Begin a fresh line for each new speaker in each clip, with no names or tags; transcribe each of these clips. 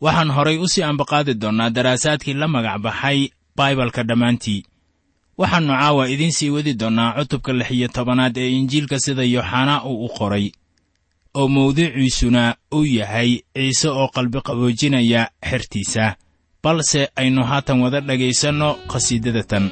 waxaan horay u sii ambaqaadi doonnaa daraasaadkii la magac baxay baibalka dhammaantii. Waxaannu caawa idiin sii wadi doonnaa cutubka lix iyo tobanaad ee injiilka sida yooxanaa uu u qoray oo mawduuciisuna uu yahay ciise oo qalbi qaboojinaya xertiisa balse aynu haatan wada dhegaysanno khasiidada tan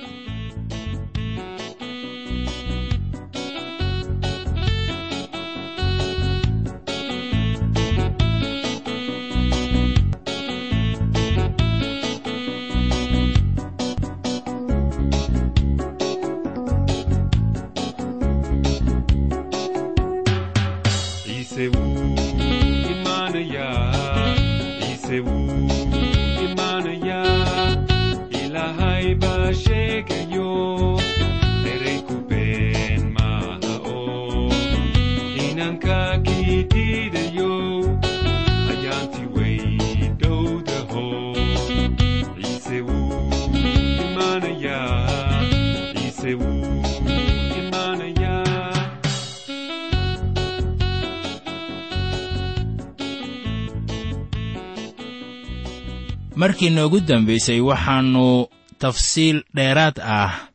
markii noogu dambaysay waxaannu tafsiil dheeraad ah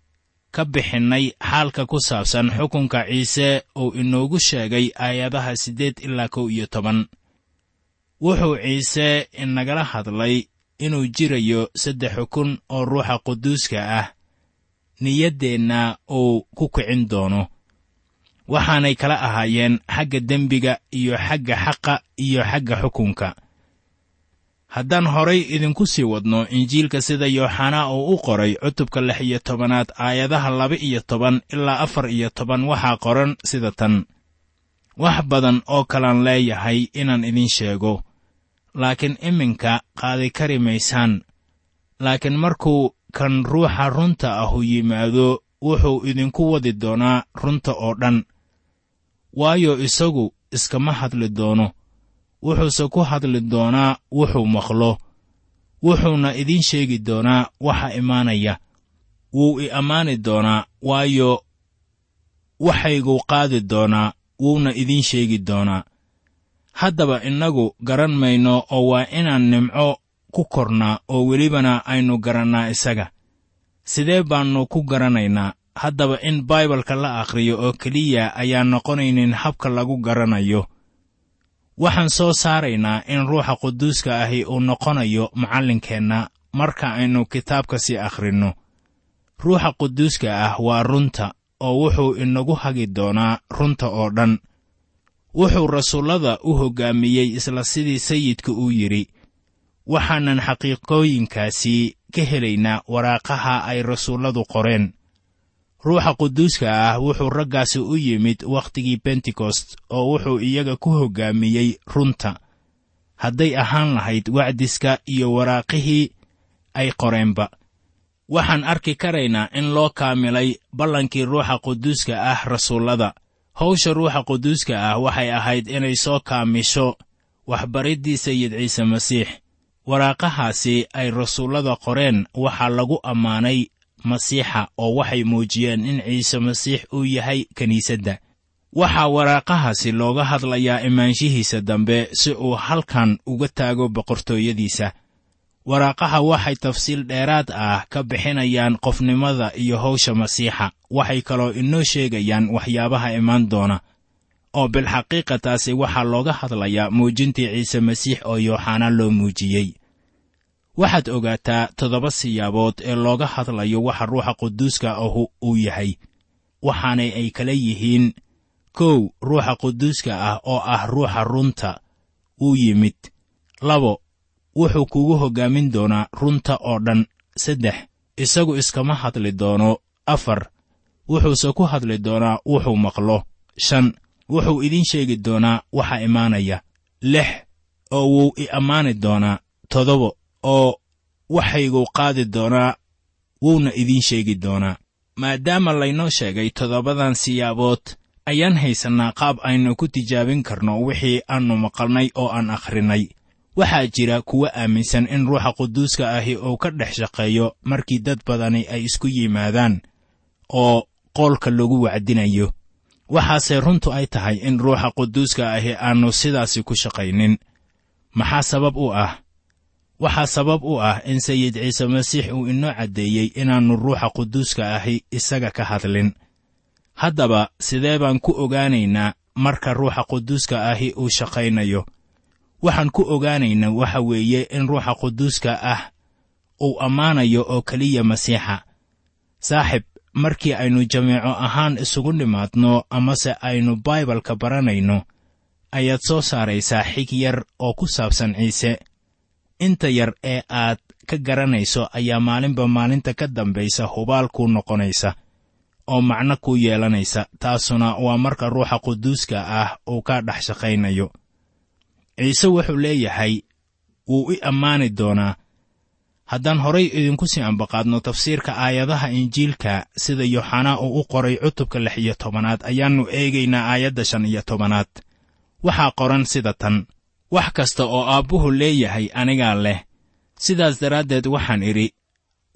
ka bixinnay xaalka ku saabsan xukunka ciise uu inoogu sheegay aayadaha siddeed ilaa kow iyo toban. Wuxuu ciise inagala hadlay inuu jirayo saddex xukun oo ruuxa quduuska ah niyaddeenna uu ku kicin doono. Waxaanay kala ahaayeen xagga dembiga iyo xagga xaqa iyo xagga xukunka haddaan horay idinku sii wadno injiilka sida yooxanaa uu u qoray cutubka lix iyo tobanaad aayadaha laba iyo toban ilaa afar iyo toban waxaa qoran sida tan. Wax badan oo kalaan leeyahay inaan idin sheego. Laakiin iminka qaadi kari maysaan laakiin markuu kan ruuxa runta ahu yimaado wuxuu idinku wadi doonaa runta oo dhan. Waayo isagu iskama hadli doono wuxuuse ku hadli doonaa wuxuu maqlo. Wuxuuna idiin sheegi doonaa waxa imaanaya. Wuu i ammaani doonaa waayo waxayguu qaadi doonaa wuuna idiin sheegi doonaa. Haddaba innagu garan mayno oo waa inaan nimco ku kornaa oo welibana aynu garannaa isaga. Sidee baannu ku garanaynaa? Haddaba in baibalka la akhriyo oo keliya ayaan noqonaynin habka lagu garanayo waxaan soo saaraynaa in ruuxa quduuska ahi uu noqonayo macallinkeenna. Marka aynu kitaabka sii akhrinno ruuxa quduuska ah waa runta oo wuxuu inagu hagi doonaa runta oo dhan. Wuxuu rasuullada u hoggaamiyey isla sidii sayidka uu yidhi waxaanan xaqiiqooyinkaasi ka helaynaa waraaqaha ay rasuulladu qoreen ruuxa quduuska ah wuxuu raggaasi u yimid wakhtigii bentekost oo wuxuu iyaga ku hoggaamiyey runta. Hadday ahaan lahayd wacdiska iyo waraaqihii ay qoreenba. Waxaan arki karaynaa in loo kaamilay ballankii ruuxa quduuska ah rasuullada. Hawsha ruuxa quduuska ah waxay ahayd inay soo kaamisho waxbariddii sayid ciise masiix. Waraaqahaasi ay rasuullada qoreen waxaa lagu ammaanay masiixa oo waxay muujiyeen in ciise masiix uu yahay kiniisadda waxaa waraaqahaasi looga hadlayaa imaanshihiisa dambe si uu halkan uga taago boqortooyadiisa. Waraaqaha waxay tafsiil dheeraad ah ka bixinayaan qofnimada iyo howsha masiixa. Waxay kaloo inoo sheegayaan waxyaabaha imaan doona. Oo bilxaqiiqa taasi waxaa looga hadlayaa muujintii ciise masiix oo yooxanaa loo muujiyey waxaad ogaataa toddoba siyaabood ee looga hadlayo waxa ruuxa quduuska ahu uu yahay. Waxaanay ay kala yihiin kow ruuxa quduuska ah oo ah ruuxa runta wuu yimid. Labo wuxuu kugu hoggaamin doonaa runta oo dhan. Saddex isagu iskama hadli doono. Afar wuxuuse ku hadli doonaa wuxuu maqlo. Shan wuxuu idiin sheegi doonaa waxa imaanaya. Lix oo wuu i ammaani doonaa. Toddoba oo waxayguu qaadi doonaa wuuna idiin sheegi doonaa. Maadaama laynoo sheegay toddobadan siyaabood ayaan haysannaa qaab aynu ku tijaabin karno wixii aannu maqalnay oo aan akhrinay. Waxaa jira kuwa aaminsan in ruuxa quduuska ahi uu ka dhex shaqeeyo markii dad badani ay isku yimaadaan oo qoolka lagu wacdinayo. Waxaase runtu ay tahay in ruuxa quduuska ahi aannu sidaasi ku shaqaynin. Maxaa sabab u ah waxaa sabab u ah in sayid ciise masiix uu inoo caddeeyey inaannu ruuxa quduuska ahi isaga ka hadlin. Haddaba sidee baan ku ogaanaynaa marka ruuxa quduuska ahi uu shaqaynayo? Waxaan ku ogaanaynaa waxa weeye in ruuxa quduuska ah uu ammaanayo oo keliya masiixa. Saaxib markii aynu jameeco ahaan isugu nimaadno amase aynu baibalka baranayno ayaad soo saaraysaa xig yar oo ku saabsan ciise inta yar ee aad ka garanayso ayaa maalinba maalinta ka dambaysa hubaal kuu noqonaysa oo macno kuu yeelanaysa taasuna waa marka ruuxa quduuska ah uu ka dhex shaqaynayo. Ciise wuxuu leeyahay wuu i ammaani doonaa haddaan horay idinku sii ambaqaadno tafsiirka aayadaha injiilka sida yooxanaa uu u qoray cutubka lix iyo tobanaad ayaannu eegaynaa aayadda shan iyo tobanaad. Waxaa qoran sida tan wax kasta oo aabbuhu leeyahay anigaa leh. Sidaas daraaddeed waxaan idhi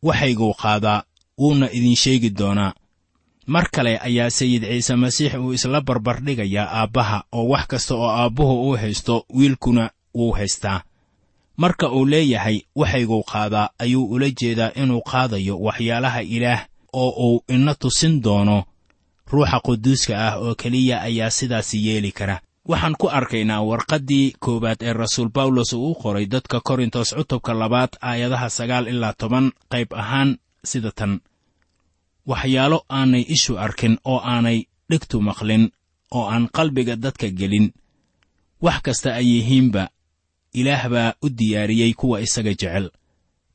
waxayguu qaadaa wuuna idin sheegi doonaa. Mar kale ayaa sayid ciise masiix uu isla barbardhigayaa aabbaha oo wax kasta oo aabbuhu uu haysto wiilkuna wuu haystaa. Marka uu leeyahay waxayguu qaadaa ayuu ula jeedaa inuu qaadayo waxyaalaha ilaah oo uu ina tusin doono. Ruuxa quduuska ah oo keliya ayaa sidaasi yeeli kara waxaan ku arkaynaa warqaddii koowaad ee rasuul bawlos uu u qoray dadka korintos cutubka labaad aayadaha sagaal ilaa toban qayb ahaan sida tan. Waxyaalo aanay ishu arkin oo aanay dhegtu maqlin oo aan qalbiga dadka gelin. Wax kasta ay yihiinba ilaah baa u diyaariyey kuwa isaga jecel.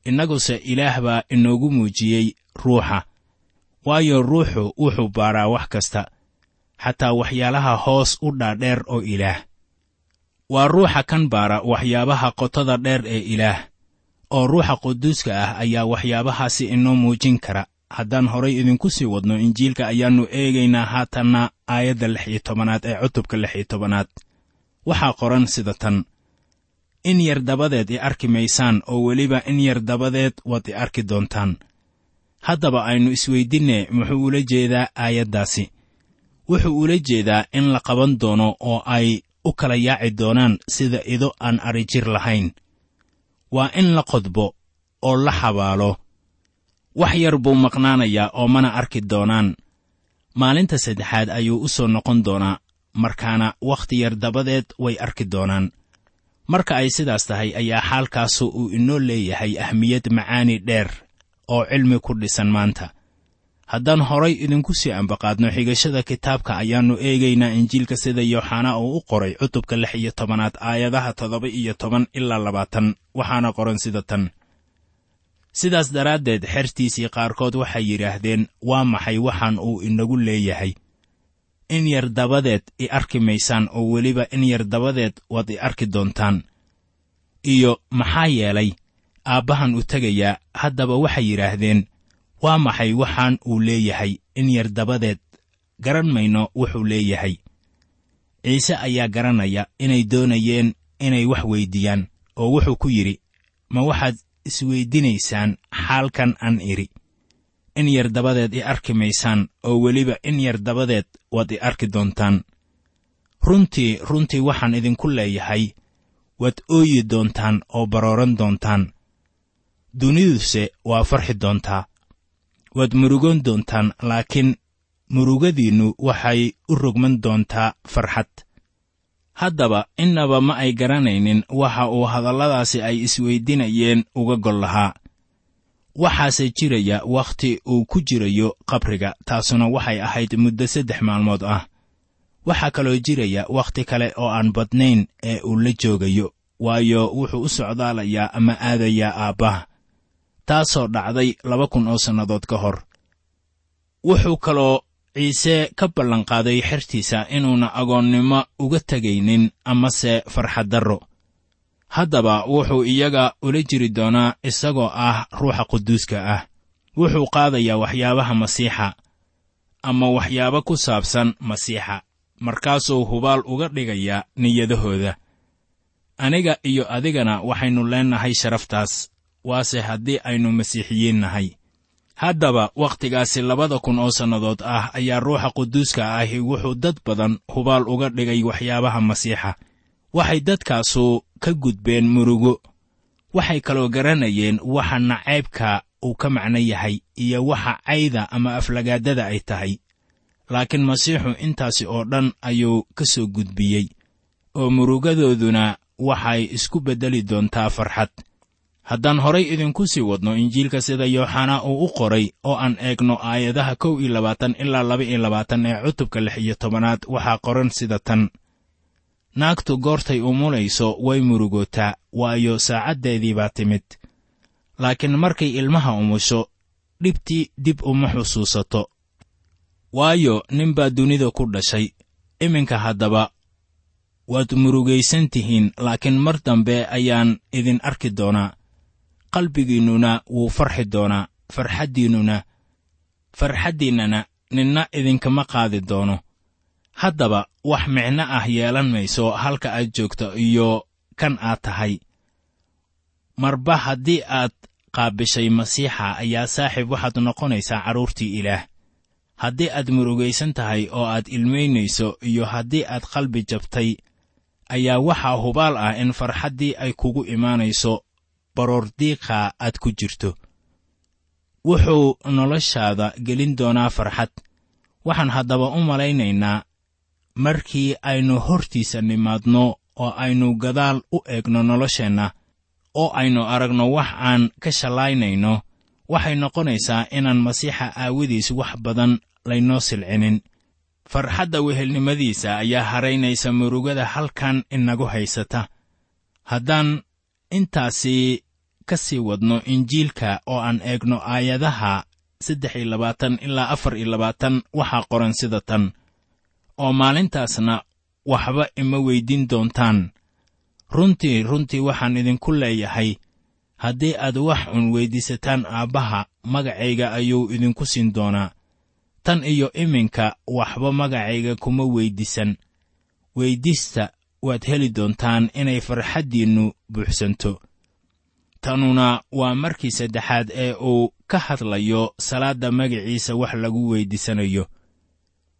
Innaguse ilaah baa inoogu muujiyey ruuxa waayo ruuxu wuxuu baaraa wax kasta xataa waxyaalaha hoos u dhaadheer oo ilaah. Waa ruuxa kan baara waxyaabaha qotada dheer ee ilaah oo ruuxa quduuska ah ayaa waxyaabahaasi inoo muujin kara. Haddaan horay idinku sii wadno injiilka ayaannu eegaynaa haatanna aayadda lix iyo tobanaad ee cutubka lix iyo tobanaad. Waxaa qoran sida tan in yar dabadeed i arki maysaan oo weliba in yar dabadeed waad i arki doontaan. Haddaba aynu isweydinne muxuu ula jeedaa aayaddaasi wuxuu ula jeedaa in la qaban doono oo ay u kala yaaci doonaan sida ido aan adrijir lahayn. Waa in la qodbo oo la xabaalo. Wax yar buu maqnaanayaa oo mana arki doonaan. Maalinta saddexaad ayuu u soo noqon doonaa markaana wakhti yar dabadeed way arki doonaan. Marka ay sidaas tahay ayaa xaalkaasu uu inoo leeyahay ahmiyad macaani dheer oo cilmi ku dhisan maanta haddaan horay idinku sii ambaqaadno xigashada kitaabka ayaannu eegaynaa injiilka sida yooxanaa uu u qoray cutubka lix iyo tobanaad aayadaha toddoba iyo toban ilaa labaatan. Waxaana qoran sida tan. Sidaas daraaddeed xertiisii qaarkood waxay yidhaahdeen waa maxay waxaan uu inagu leeyahay? In yar dabadeed i arki maysaan oo weliba in yar dabadeed waad i arki doontaan. Iyo maxaa yeelay aabbahan u tegayaa. Haddaba waxay yidhaahdeen waa maxay waxaan uu leeyahay in yar dabadeed? Garan mayno wuxuu leeyahay. Ciise ayaa garanaya inay doonayeen inay wax weyddiiyaan oo wuxuu ku yidhi ma waxaad isweyddinaysaan xaalkan aan idhi. In yar dabadeed i arki maysaan oo weliba in yar dabadeed waad i arki doontaan. Runtii runtii waxaan idinku leeyahay waad ooyi doontaan oo barooran doontaan. Duniduse waa farxi doontaa waad murugoon doontaan laakiin murugadiinnu waxay u rogman doontaa farxad. Haddaba innaba ma ay garanaynin waxa uu hadalladaasi ay isweydinayeen uga gol lahaa. Waxaase jiraya wakhti uu ku jirayo qabriga taasuna waxay ahayd muddo saddex maalmood ah. Waxaa kaloo jiraya wakhti kale oo aan badnayn ee uu la joogayo waayo wuxuu u socdaalayaa ama aadayaa aabbaha taasoo dhacday laba kun oo sannadood ka hor. Wuxuu kaloo ciise ka ballanqaaday xertiisa inuuna agoonnimo uga tegaynin amase farxaddarro. Haddaba wuxuu iyaga ula jiri doonaa isagoo ah ruuxa quduuska ah. Wuxuu qaadayaa waxyaabaha masiixa ama waxyaabo ku saabsan masiixa markaasuu hubaal uga dhigayaa niyadahooda. Aniga iyo adigana waxaynu leennahay sharaftaas waase haddii aynu masiixiyiin nahay haddaba wakhtigaasi labada kun oo sannadood ah ayaa ruuxa quduuska ahi wuxuu dad badan hubaal uga dhigay waxyaabaha masiixa. Waxay dadkaasu ka gudbeen murugo. Waxay kaloo garanayeen waxa nacaybka uu ka macno yahay iyo waxa cayda ama aflagaadada ay tahay. Laakiin masiixu intaasi oo dhan ayuu ka soo gudbiyey oo murugadooduna waxay isku beddeli doontaa farxad haddaan horay idinku sii wadno injiilka sida yooxanaa uu u qoray oo aan eegno aayadaha kow iyo labaatan ilaa laba iyo labaatan ee cutubka lix iyo tobanaad waxaa qoran sida tan. Naagtu goortay umulayso way murugootaa waayo saacaddeedii baa timid. Laakiin markay ilmaha umusho dhibtii dib uma xusuusato. Waayo nin baa dunida ku dhashay. Iminka haddaba waad murugaysan tihiin laakiin mar dambe ayaan idin arki doonaa qalbigiinnuna wuu farxi doonaa. Farxaddiinnuna farxaddiinnana ninna idinkama qaadi doono. Haddaba wax micno ah yeelan mayso halka aad joogto iyo kan aad tahay. Marba haddii aad qaabishay masiixa ayaa saaxiib waxaad noqonaysaa carruurtii ilaah. Haddii aad murugaysan tahay oo aad ilmaynayso iyo haddii aad qalbi jabtay ayaa waxaa hubaal ah in farxaddii ay kugu imaanayso baroordiiqa aad ku jirto. Wuxuu noloshaada gelin doonaa farxad. Waxaan haddaba u malaynaynaa markii aynu hortiisa nimaadno oo aynu gadaal u eegno nolosheenna oo aynu aragno wax aan ka shallaynayno waxay noqonaysaa inaan masiixa aawadiis wax badan laynoo silcinin. Farxadda wehelnimadiisa ayaa haraynaysa murugada halkan inagu haysata. Haddaan intaasi ka sii wadno injiilka oo aan eegno aayadaha saddex iyo labaatan ilaa afar iyo labaatan waxaa qoran sida tan. Oo maalintaasna waxba ima weyddiin doontaan. Runtii runtii waxaan idinku leeyahay haddii aad wax un weyddiisataan aabbaha magacayga ayuu idinku siin doonaa. Tan iyo iminka waxba magacayga kuma weyddiisan weyddiista waad heli doontaan inay farxaddiinnu buuxsanto tanuna waa markii saddexaad ee uu ka hadlayo salaadda magaciisa wax lagu weyddiisanayo.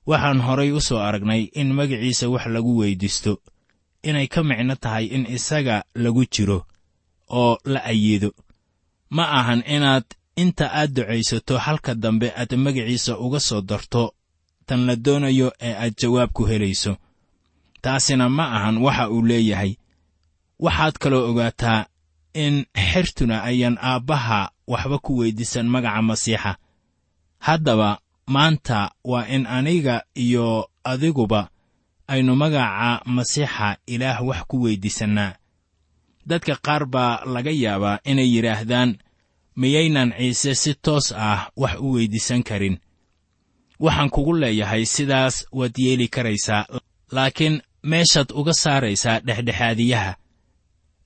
Waxaan horay u soo aragnay in magaciisa wax lagu weyddiisto inay ka micno tahay in isaga lagu jiro oo la ayido. Ma ahan inaad inta aad ducaysato halka dambe aad magaciisa uga soo darto tan la doonayo ee aad jawaab ku helayso. Taasina ma ahan waxa uu leeyahay. Waxaad kaloo ogaataa in xertuna ayaan aabbaha waxba ku weyddiisan magaca masiixa. Haddaba maanta waa in aniga iyo adiguba aynu magaca masiixa ilaah wax ku weyddiisannaa dadka qaar baa laga yaabaa inay yidhaahdaan miyaynan ciise si toos ah wax u weyddiisan karin. Waxaan kugu leeyahay sidaas waad yeeli karaysaa laakiin meeshaad uga saaraysaa dhexdhexaadiyaha.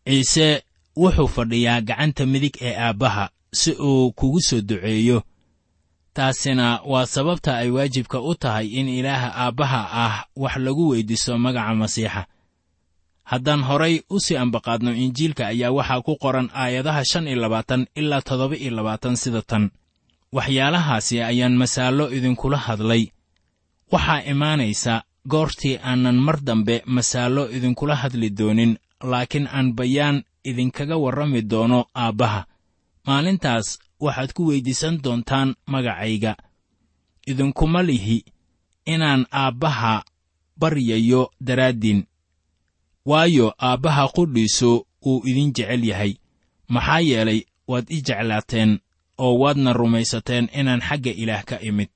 Ciise wuxuu fadhiyaa gacanta midig ee aabbaha si uu kugu soo duceeyo. Taasina waa sababta ay waajibka u tahay in ilaaha aabbaha ah wax lagu weyddiiso magaca masiixa. Haddaan horay u sii ambaqaadno injiilka ayaa waxaa ku qoran aayadaha shan iyo labaatan ilaa toddoba iyo labaatan sida tan. Waxyaalahaasi ayaan masaallo idinkula hadlay. Waxaa imaanaysa goortii aanan mar dambe masaallo idinkula hadli doonin laakiin aan bayaan idinkaga warrami doono aabbaha. Maalintaas waxaad ku weyddiisan doontaan magacayga. Idinkuma lihi inaan aabbaha baryayo daraaddiin. Waayo aabbaha qudhiisu wuu idin jecel yahay. Maxaa yeelay waad i jeclaateen oo waadna rumaysateen inaan xagga ilaah ka imid.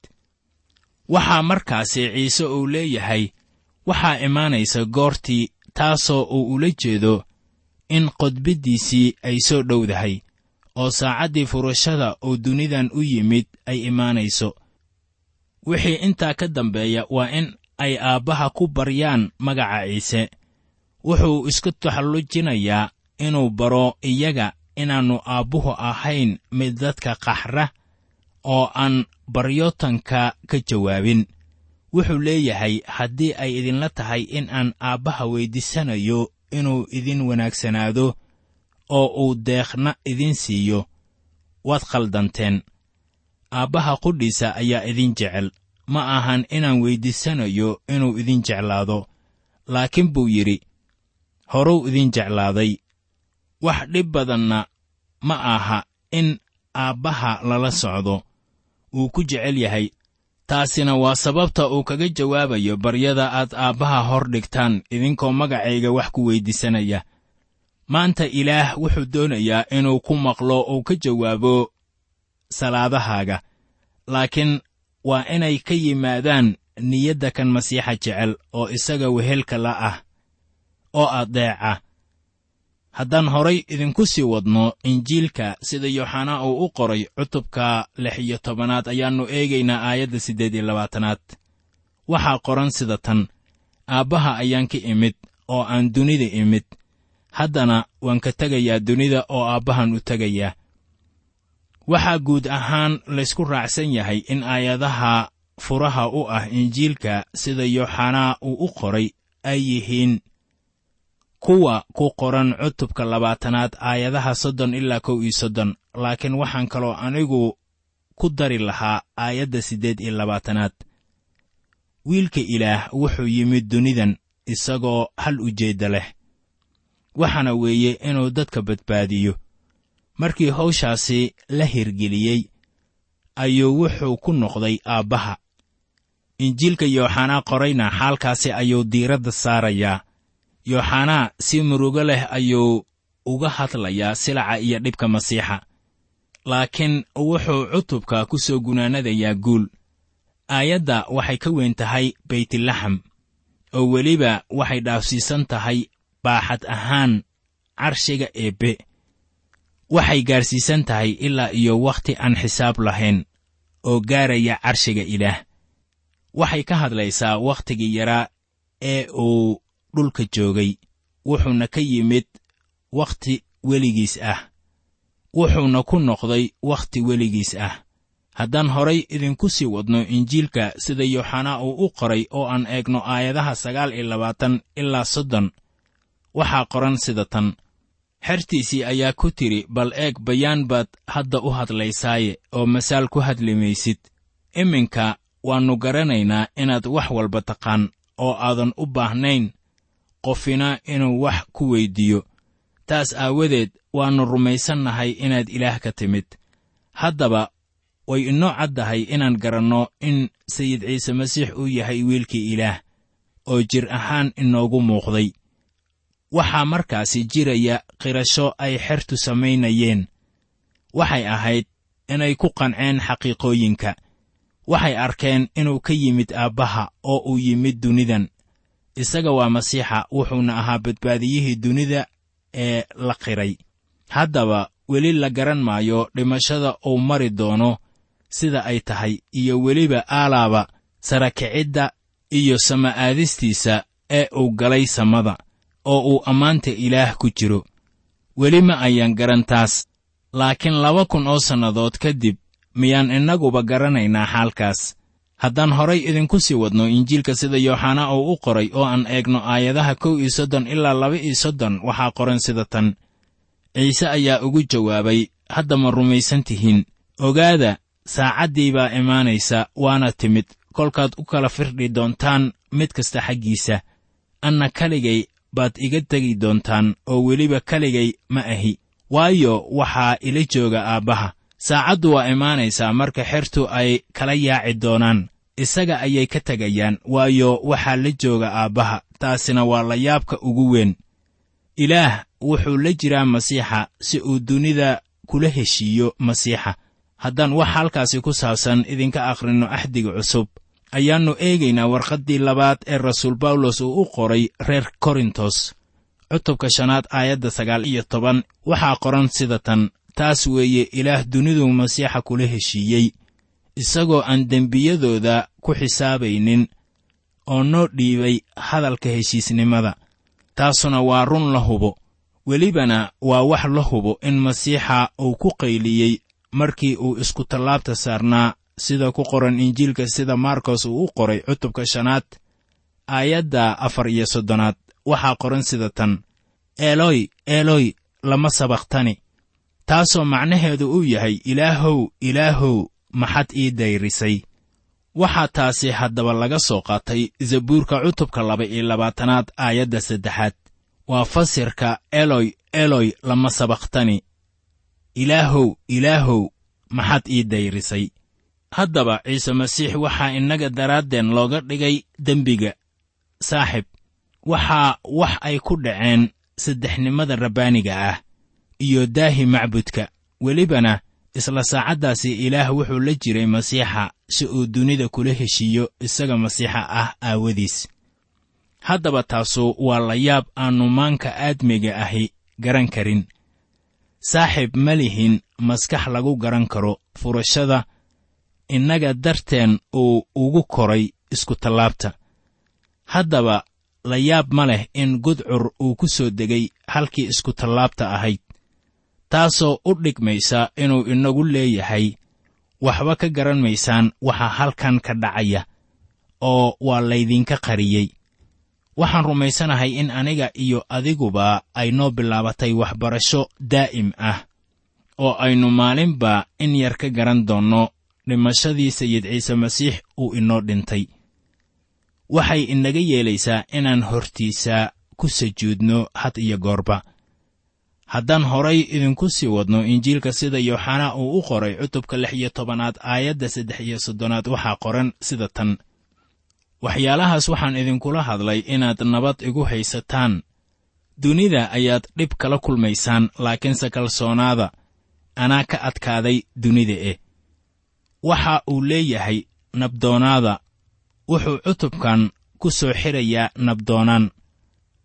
Waxaa markaasi ciise uu leeyahay waxaa imaanaysa goortii taasoo uu ula jeedo in qodbiddiisii ay soo dhowdahay oo saacaddii furashada oo dunidan u yimid ay imaanayso. Wixii intaa ka dambeeya waa in ay aabbaha ku baryaan magaca ciise. Wuxuu isku taxallujinayaa inuu baro iyaga inaannu aabbuhu ahayn mid dadka qaxra oo aan baryootanka ka jawaabin. Wuxuu leeyahay haddii ay idinla tahay in aan aabbaha weyddiisanayo inuu idin wanaagsanaado oo uu deekhna idin siiyo. Waad khaldanteen. Aabbaha qudhiisa ayaa idin jecel. Ma ahan inaan weyddiisanayo inuu idin jeclaado. Laakiin buu yidhi horuu idin jeclaaday. Wax dhib badanna ma aha in aabbaha lala socdo. Wuu ku jecel yahay taasina waa sababta uu kaga jawaabayo baryada aad aabbaha hor dhigtaan idinkoo magacayga wax ku weyddiisanaya maanta ilaah wuxuu doonayaa inuu ku maqlo uu ka jawaabo salaadahaaga. Laakiin waa inay ka yimaadaan niyadda kan masiixa jecel oo isaga wehelka la ah oo addeeca haddaan horay idinku sii wadno injiilka sida yooxanaa uu u qoray cutubka lix iyo tobanaad ayaannu eegaynaa aayadda siddeed iyo labaatanaad. Waxaa qoran sida tan aabbaha ayaan ka imid oo aan dunida imid. Haddana waan ka tegayaa dunida oo aabbahan u tegayaa waxaa guud ahaan laysku raacsan yahay in aayadaha furaha u ah injiilka sida yooxanaa uu u qoray ay yihiin kuwa ku qoran cutubka labaatanaad aayadaha soddon ilaa kow iyo soddon. Laakiin waxaan kaloo anigu ku dari lahaa aayadda siddeed iyo labaatanaad. Wiilka ilaah wuxuu yimid dunidan isagoo hal ujeedda leh. Waxaana weeye inuu dadka badbaadiyo. Markii hawshaasi la hirgeliyey ayuu wuxuu ku noqday aabbaha. Injiilka yooxanaa qorayna xaalkaasi ayuu diiradda saarayaa yooxanaa si murugo leh ayuu uga hadlayaa silaca iyo dhibka masiixa. Laakiin wuxuu cutubka ku soo gunaanadayaa guul. Aayadda waxay ka weyn tahay baytlaxam oo weliba waxay dhaafsiisan tahay baaxad ahaan carshiga eebbe. Waxay gaarsiisan tahay ilaa iyo wakhti aan xisaab lahayn oo gaaraya carshiga ilaah. Waxay ka hadlaysaa wakhtigii yaraa ee uu dhulka joogay. Wuxuuna ka yimid wakhti weligiis ah. Wuxuuna ku noqday wakhti weligiis ah. Haddaan horay idinku sii wadno injiilka sida yooxanaa uu u qoray oo aan eegno aayadaha sagaal iyo labaatan ilaa soddon waxaa qoran sida tan. Xertiisii ayaa ku tidhi bal eeg bayaan baad hadda u hadlaysaaye oo masaal ku hadli maysid iminka waannu garanaynaa inaad wax walba taqaan oo aadan u baahnayn qofina inuu wax ku weyddiiyo taas aawadeed waannu rumaysannahay inaad ilaah ka timid. Haddaba way inoo caddahay inaan garanno in sayid ciise masiix uu yahay wiilkii ilaah oo jir ahaan inoogu muuqday. Waxaa markaasi jiraya qirasho ay xertu samaynayeen. Waxay ahayd inay ku qanceen xaqiiqooyinka. Waxay arkeen inuu ka yimid aabbaha oo uu yimid dunidan isaga waa masiixa wuxuuna ahaa badbaadiyihii dunida ee la qiray. Haddaba weli la garan maayo dhimashada uu mari doono sida ay tahay iyo weliba aalaaba sarakicidda iyo sama'aadistiisa ee uu galay samada oo uu ammaanta ilaah ku jiro. Weli ma ayaan garan taas laakiin laba kun oo sannadood kadib miyaan innaguba garanaynaa xaalkaas haddaan horay idinku sii wadno injiilka sida yooxanaa uu u qoray oo aan eegno aayadaha kow iyo soddon ilaa laba iyo soddon waxaa qoran sida tan. Ciise ayaa ugu jawaabay hadda ma rumaysan tihiin. Ogaada saacaddii baa imaanaysa waana timid. Kolkaad u kala firdhi doontaan mid kasta xaggiisa. Anna kaligay baad iga tegi doontaan oo weliba kaligay ma ahi. Waayo waxaa ila jooga aabbaha saacaddu waa imaanaysaa marka xertu ay kala yaaci doonaan. Isaga ayay ka tegayaan waayo waxaa la jooga aabbaha taasina waa layaabka ugu weyn. Ilaah wuxuu la jiraa masiixa si uu dunida kula heshiiyo masiixa. Haddaan wax halkaasi ku saabsan idinka akhrinno axdiga cusub ayaannu eegaynaa warqaddii labaad ee rasuul bawlos uu u qoray reer korintos. Cutubka shanaad aayadda sagaal iyo toban waxaa qoran sida tan taas weeye ilaah duniduu masiixa kula heshiiyey isagoo aan dembiyadooda ku xisaabaynin oo noo dhiibay hadalka heshiisnimada. Taasuna waa run la hubo welibana waa wax la hubo in masiixa uu ku qayliyey markii uu iskutallaabta saarnaa sida ku qoran injiilka sida markos uu u qoray cutubka shanaad aayadda afar iyo soddonaad. Waxaa qoran sida tan eloy eloy lama sabakhtani taasoo macnaheedu uu yahay ilaahow ilaahow maxad ii dayrisay. Waxaa taasi haddaba laga soo qaatay zabuurka cutubka laba iyo labaatanaad aayadda saddexaad. Waa fasirka eloy eloy lama sabakhtani ilaahow ilaahow maxad ii dayrisay. Haddaba ciise masiix waxaa innaga daraaddeen looga dhigay dembiga saaxib waxaa wax ay ku dhaceen saddexnimada rabbaaniga ah iyo daahi macbudka. Welibana isla saacaddaasi ilaah wuxuu la jiray masiixa si uu dunida kula heshiiyo isaga masiixa ah aawadiis. Haddaba taasu waa layaab aannu maanka aadmiga ahi garan karin. Saaxiib ma lihin maskax lagu garan karo furashada innaga darteen uu ugu koray iskutallaabta haddaba layaab ma leh in gudcur uu ku soo degay halkii iskutallaabta ahayd taasoo u dhigmaysa inuu inagu leeyahay waxba ka garan maysaan waxa halkan ka dhacaya oo waa laydinka qariyey. Waxaan rumaysanahay in aniga iyo adiguba ay noo bilaabatay waxbarasho daa'im ah oo aynu maalinba in yar ka garan doonno dhimashadii sayid ciise masiix uu inoo dhintay. Waxay inaga yeelaysaa inaan hortiisa ku sajuudno had iyo goorba haddaan horay idinku sii wadno injiilka sida yooxanaa uu u qoray cutubka lix iyo tobanaad aayadda saddex iyo soddonaad waxaa qoran sida tan. Waxyaalahaas waxaan idinkula hadlay inaad nabad igu haysataan. Dunida ayaad dhib kala kulmaysaan laakiinse kalsoonaada anaa ka adkaaday dunida eh. Waxa uu leeyahay nabdoonaada wuxuu cutubkan ku soo xidhayaa nabdoonaan.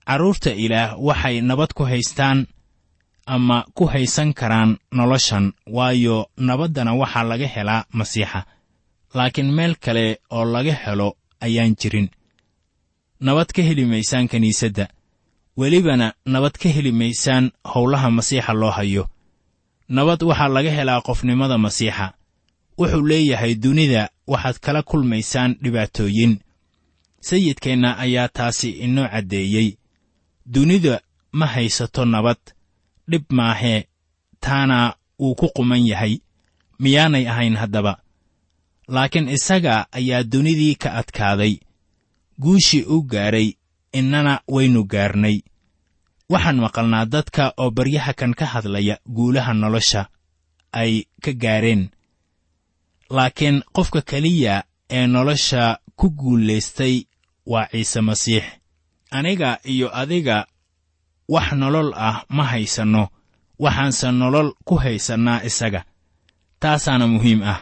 Carruurta ilaah waxay nabad ku haystaan ama ku haysan karaan noloshan waayo nabaddana waxaa laga helaa masiixa. Laakiin meel kale oo laga helo ayaan jirin. Nabad ka heli maysaan kiniisadda welibana nabad ka heli maysaan howlaha masiixa loo hayo. Nabad waxaa laga helaa qofnimada masiixa. Wuxuu leeyahay dunida waxaad kala kulmaysaan dhibaatooyin. Sayidkeenna ayaa taasi inoo caddeeyey. Dunida ma haysato nabad dhib maahee taana wuu ku quman yahay. Miyaanay ahayn haddaba. Laakiin isaga ayaa dunidii ka adkaaday. Guushii u gaadhay innana waynu gaarnay. Waxaan maqalnaa dadka oo baryaha kan ka hadlaya guulaha nolosha ay ka gaareen. Laakiin qofka keliya ee nolosha ku guulaystay waa ciise masiix. Aniga iyo adiga wax nolol ah ma haysanno waxaanse nolol ku haysannaa isaga. Taasaana muhiim ah.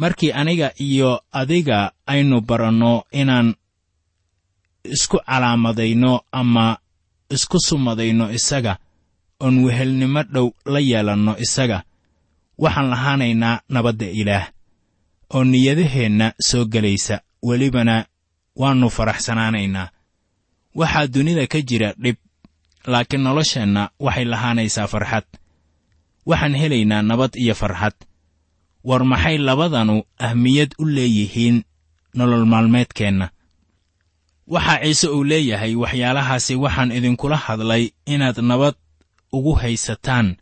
Markii aniga iyo adiga aynu baranno inaan isku calaamadayno ama isku sumadayno isaga oon wehelnimo dhow la yeelanno isaga waxaan lahaanaynaa nabadda ilaah. Oo niyadaheenna soo gelaysa welibana waannu faraxsanaanaynaa waxaa dunida ka jira dhib laakiin nolosheenna waxay lahaanaysaa farxad. Waxaan helaynaa nabad iyo farxad. War maxay labadanu ahmiyad u leeyihiin nolol maalmeedkeenna? Waxaa ciise uu leeyahay waxyaalahaasi waxaan idinkula hadlay inaad nabad ugu haysataan.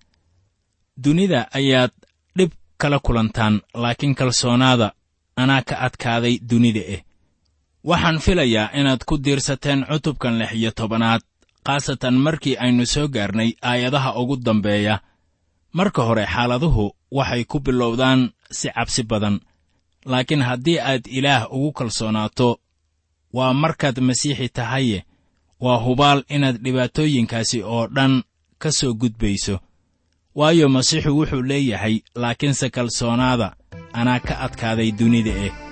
Dunida ayaad dhib kala kulantaan laakiin kalsoonaada anaa ka adkaaday dunida eh. Waxaan filayaa inaad ku diirsateen cutubkan lix iyo tobanaad khaasatan markii aynu soo gaarnay aayadaha ugu dambeeya. Marka hore xaaladuhu waxay ku bilowdaan si cabsi badan. Laakiin haddii aad ilaah ugu kalsoonaato waa markaad masiixi tahaye. Waa hubaal inaad dhibaatooyinkaasi oo dhan ka soo gudbayso. Waayo masiixu wuxuu leeyahay laakiinse kalsoonaada anaa ka adkaaday dunida eh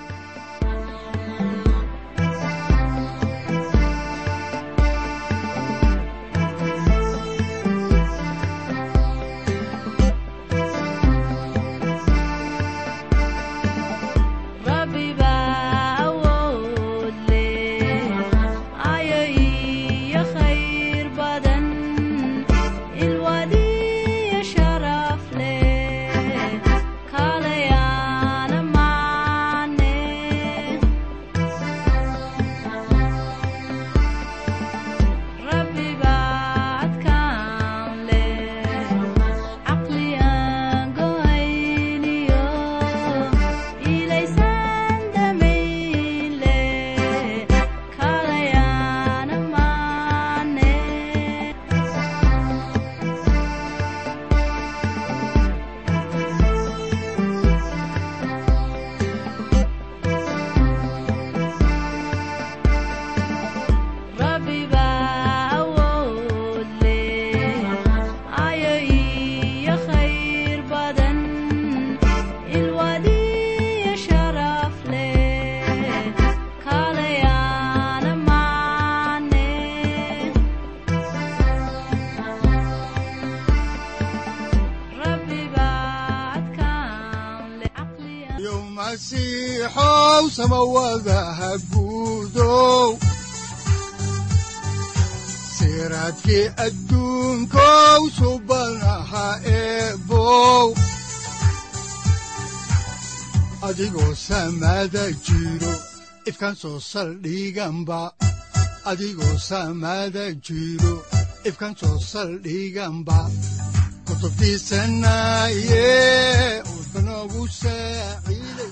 masiixow samawadaha guudow siraadkii adduunkow subanaha eebow adigoo samada jiro ifkan soo saldhiganba adigoo samada jiro ifkan soo saldhiganba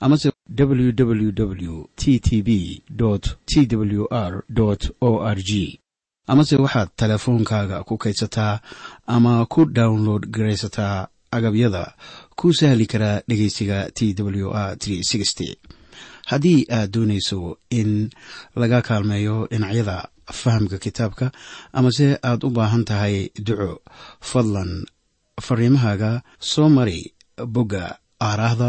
amase www t t b t w r o r g. Amase waxaad teleefoonkaaga ku kaydsataa ama ku download garaysataa agabyada ku sahli karaa dhegeysiga t w r haddii aad doonayso in laga kaalmeeyo dhinacyada fahamka kitaabka amase aad u baahan tahay duco fadlan fariimahaaga soo mari bogga aaraahda